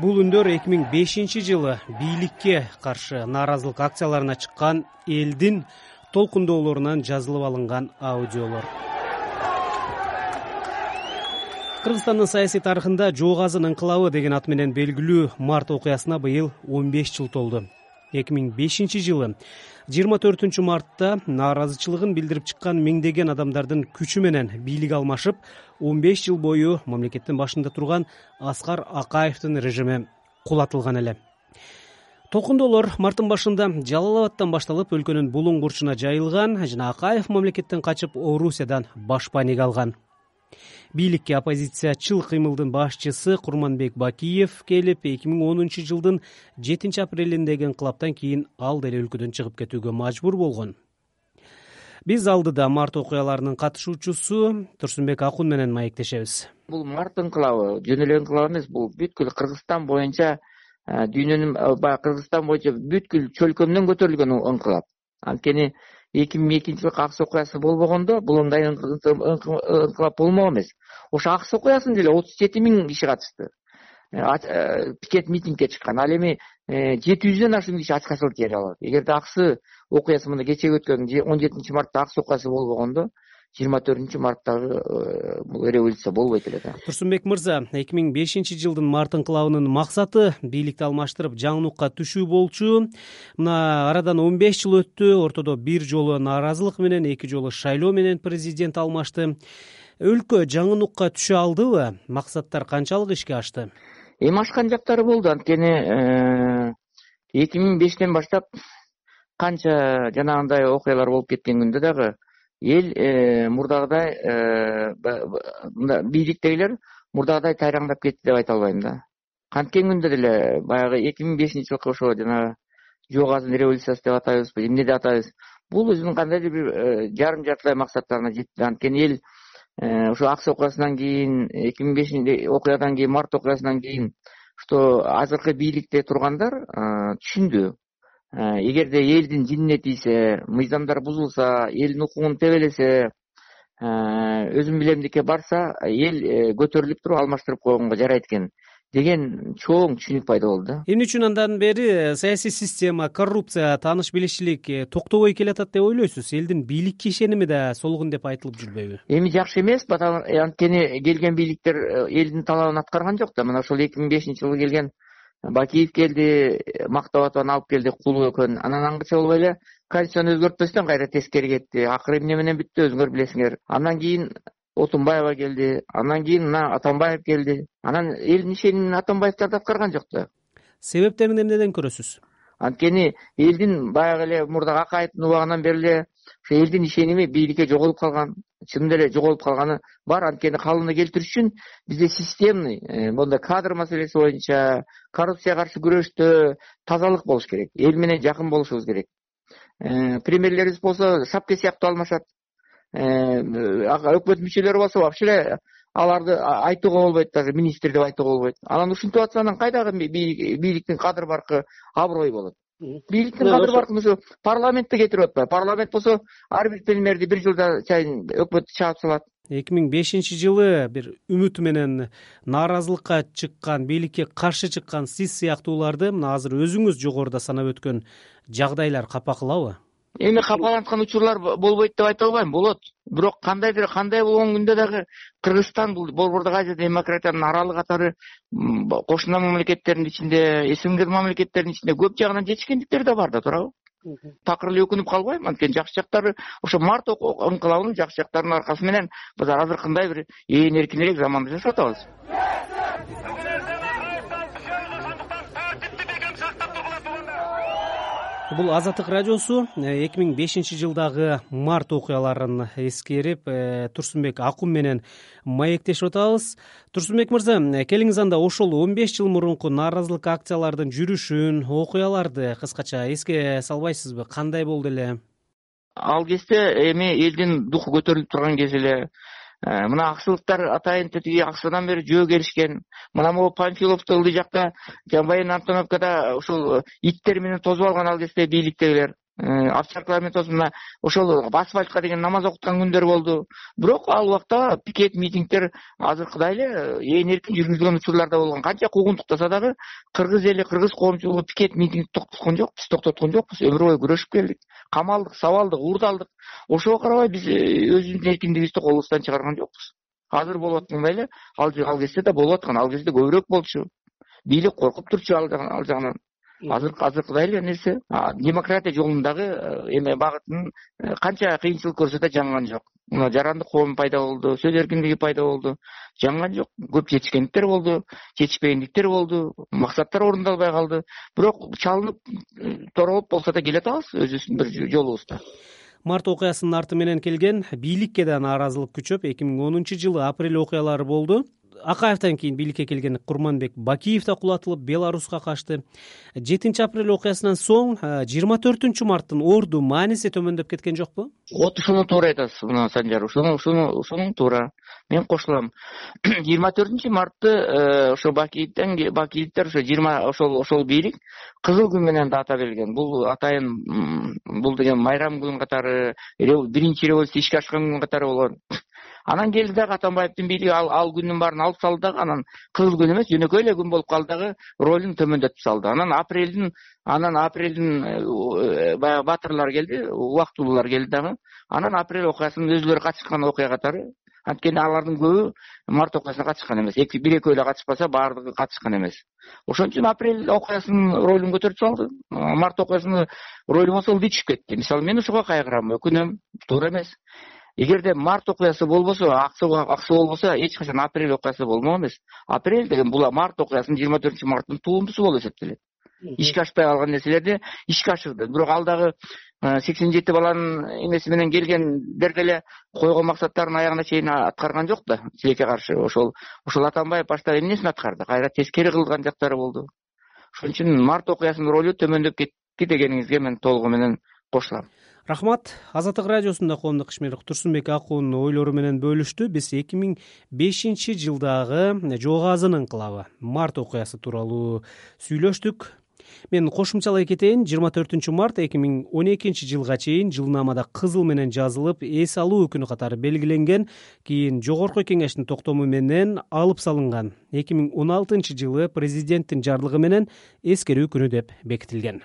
бул үндөр эки миң бешинчи жылы бийликке каршы нааразылык акцияларына чыккан элдин толкундоолорунан жазылып алынган аудиолор. Кыргызстандын саясий тарыхында жоо казын ыңкылабы деген ат менен белгилүү март окуясына быйыл он беш жыл толду эки миң бешинчи жылы. жыйырма төртүнчү мартта нааразычылыгын билдирип чыккан миңдеген адамдардын күчү менен бийлик алмашып он беш жыл бою мамлекеттин башында турган аскар акаевдин режими кулатылган эле. Толкундоолор марттын башында жалал абадтан башталып өлкөнүн булуң бурчуна жайылган жана акаев мамлекеттен качып орусиядан башпаанек алган бийликке оппозициячыл кыймылдын башчысы курманбек бакиев келип эки миң онунчу жылдын жетинчи апрелиндеги ыңкылаптан кийин ал деле өлкөдөн чыгып кетүүгө мажбур болгон. Биз алдыда март окуяларынын катышуучусу турсунбек акун менен маектешебиз. Бул март ыңкылабы жөн эле ыңкылап эмес бул бүткүл кыргызстан боюнча дүйнөнүн баягы кыргызстан боюнча бүткүл чөлкөмдөн көтөрүлгөн ыңкылап анткени эки миң экинчи жылкы акс окуясы болбогондо бул мындай ыңкылап болмок эмес. Ошо акс окуясында деле отуз жети миң киши катышты. Э, э, пикет митингге чыккан. Ал эми э, жети жүздөн ашуун киши ачкачылык жибере алат. Эгерде аксы окуясы мына кечеги өткөн он жетинчи мартта акс окуясы болбогондо жыйырма төртүнчү марттагы э, бул революция болбойт эле да. Турсунбек мырза эки миң бешинчи жылдын март ыңкылабынын максаты бийликти алмаштырып жаңынукка түшүү болчу. Мына арадан он беш жыл өттү ортодо бир жолу нааразылык менен эки жолу шайлоо менен президент алмашты. Өлкө жаңынукка түшө алдыбы? Максаттар канчалык ишке ашты? Эми ашкан жактары болду. Анткени э, эки миң бештен баштап канча жанагындай окуялар болуп кеткен күндө дагы эл э, мурдагыдай э, бийликтегилер мурдагыдай тайраңдап кетти деп айта албайм да. Канткен күндө деле баягы эки миң бешинчи жылкы ошо жанагы жоо казын революциясы деп атайбызбы эмне деп атайбыз бул өзүнүн кандайдыр бир э, жарым жартылай максаттарына жетти. Анткени эл ошо акс окуясынан кийин эки миң бешинчи окуядан кийин март окуясынан кийин что азыркы бийликте тургандар түшүндү эгерде элдин жинине тийсе мыйзамдар бузулса элдин укугун тебелесе э, өзүм билемдикке барса эл э, көтөрүлүп туруп алмаштырып койгонго жарайт экен деген чоң түшүнүк пайда болду да. Эмне үчүн андан бери саясий система коррупция тааныш билишчилик токтобой келатат деп ойлойсуз. Элдин бийликке ишеними да солгун деп айтылып жүрбөйбү. Эми жакшы эмес анткени келген бийликтер элдин талабын аткарган жок да. Мына ошол эки миң бешинчи жылы келген бакиев келди мактап атып алып келди кулуу экен анан аңгыча болбой эле конституцияны өзгөртпөстөн кайра тескери кетти. Акыры эмне менен бүттү өзүңөр билесиңер. Андан кийин отунбаева келди. Андан кийин мына атамбаев келди. Анан элдин ишенимин атамбаевдер да аткарган жок да себептерин эмнеден көрөсүз? Анткени элдин баягы эле мурдагы акаевдин убагынан бери эле ошо элдин ишеними бийликке жоголуп калган чынында эле жоголуп калганы бар. Анткени калыбына келтириш үчүн бизде системный э, моундай кадр маселеси боюнча коррупцияга каршы күрөштө тазалык болуш керек эл менен жакын болушубуз керек. Э, премьерлерибиз болсо шапке сыяктуу алмашат. Э, өкмөт мүчөлөрү болсо вообще эле аларды айтууга болбойт даже министр деп айтууга болбойт. Анан ушинтип атса анан кайдагы бийликтин кадыр баркы аброю болот бийликтин кадыр баркын ушу парламентте кетирип атпайбы. Парламент болсо ар бир премьерди бир жылда сайын өкмөттү чаап салат. Эки миң бешинчи жылы бир үмүт менен нааразылыкка чыккан бийликке каршы чыккан сиз сыяктууларды мына азыр өзүңүз жогоруда санап өткөн жагдайлар капа кылабы эми капаланткан учурлар болбойт деп айта албайм болот. Бирок кандайдыр кандай болгон күндө дагы кыргызстан бул борбордук азия демократиянын аралы катары кошуна мамлекеттердин ичинде снг мамлекеттердин ичинде көп жагынан жетишкендиктери да бар да туурабы? Такыр эле өкүнүп калбайм анткени жакшы жактары ошо март ыңкылабынын жакшы жактарынын аркасы менен биз азыркындай бир ээн эркин элек заманда жашап атабыз бул азаттык радиосу э, эки миң бешинчи жылдагы март окуяларын эскерип э, турсунбек акун менен маектешип атабыз. Турсунбек мырза э, келиңиз анда ошол он беш жыл мурунку нааразылык акциялардын жүрүшүн окуяларды кыскача эске салбайсызбы? Кандай болду эле? Ал кезде эми элдин духу көтөрүлүп турган кез эле мына аксылыктар атайын тиги аксыдан бери жөө келишкен. Мына могу панфиловдо ылдый жакта военный обстановкада ушул иттер менен тосуп алган ал кезде бийликтегилер менен тосуп мына ошол асфальтка деген намаз окуткан күндөр болду. Бирок ал убакта пикет митингдер азыркыдай эле ээн эркин жүргүзүлгөн учурлар да болгон. Канча куугунтуктаса дагы кыргыз эли кыргыз коомчулугу пикет митингди токтоткон жок биз токтоткон жокпуз. Өмүр бою күрөшүп келдик. Камалдык сабалдык уурдалдык ошого карабай биз өзүбүздүн эркиндигибизди колубуздан чыгарган жокпуз. Азыр болуп аткандай эле ал кезде да болуп аткан ал кезде көбүрөөк болчу. Бийлик коркуп турчу ал жагынан азыр азыркыдай эле нерсе? Демократия жолундагы э, эме багытын э, канча кыйынчылык көрсө да жанган жок. Мына жарандык коом пайда болду сөз эркиндиги пайда болду. Жанган жок. Көп жетишкендиктер болду жетишпегендиктер болду. Максаттар орундалбай калды. Бирок чалынып э, торолуп болсо да келатабыз өзүбүздүн бир жолубузда. Март окуясынын арты менен келген бийликке да нааразылык күчөп эки миң онунчу жылы апрель окуялары болду акаевден кийин бийликке келген курманбек бакиев да кулатылып беларуска качты жетинчи апрель окуясынан соң жыйырма төртүнчү марттын орду мааниси төмөндөп кеткен жокпу? Вот ушуну туура айтасыз мына санжар ушуну ушуну ушуну туура. Мен кошулам жыйырма төртүнчү мартты э, ошо бакиевден бакиевдер ошо жыйырма ошол ошол бийлик кызыл күн менен да ата берген бул атайын бул деген майрам күн катары биринчи революция ишке ашкан күн катары болгон анан келди дагы атамбаевдин бийлиги ал күндүн баарын алып салды дагы анан кызыл күн эмес жөнөкөй эле күн болуп калды дагы ролун төмөндөтүп салды. Анан апрелдин анан апрелдин э, баягы баатырлар келди убактылуулар келди дагы. Анан апрель окуясынын өзүлөрү катышкан окуя катары анткени алардын көбү март окуясына катышкан эмес. Бир экөө эле катышпаса баардыгы катышкан эмес. Ошон үчүн апрель окуясынын ролун көтөрүп салды. Март окуясынын ролу болсо ылдый түшүп кетти. Мисалы мен ошого кайгырам өкүнөм туура эмес эгерде март окуясы болбосо аксы болбосо эч качан апрель окуясы болмок эмес. Апрель деген бул март окуясынын жыйырма төртүнчү марттын туундусу болуп эсептелет. Ишке ашпай калган нерселерди ишке ашырды. Бирок ал дагы э, сексен жети баланын эмеси менен келгендер деле койгон максаттарын аягына чейин аткарган жок да. Тилекке каршы ошол ошол атамбаев баштап эмнесин аткарды? Кайра тескери кылган жактары болду. Ошон үчүн март окуясынын ролу төмөндөп кетти дегениңизге мен толугу менен кошулам рахмат. Азаттык радиосунда коомдук ишмер турсунбек акуунун ойлору менен бөлүштү биз эки миң бешинчи жылдагы жоо казын ыңкылабы март окуясы тууралуу сүйлөштүк. Мен кошумчалай кетейин жыйырма төртүнчү март эки миң он экинчи жылга чейин жылнаамада кызыл менен жазылып эс алуу күнү катары белгиленген кийин жогорку кеңештин токтому менен алып салынган эки миң он алтынчы жылы президенттин жарлыгы менен эскерүү күнү деп бекитилген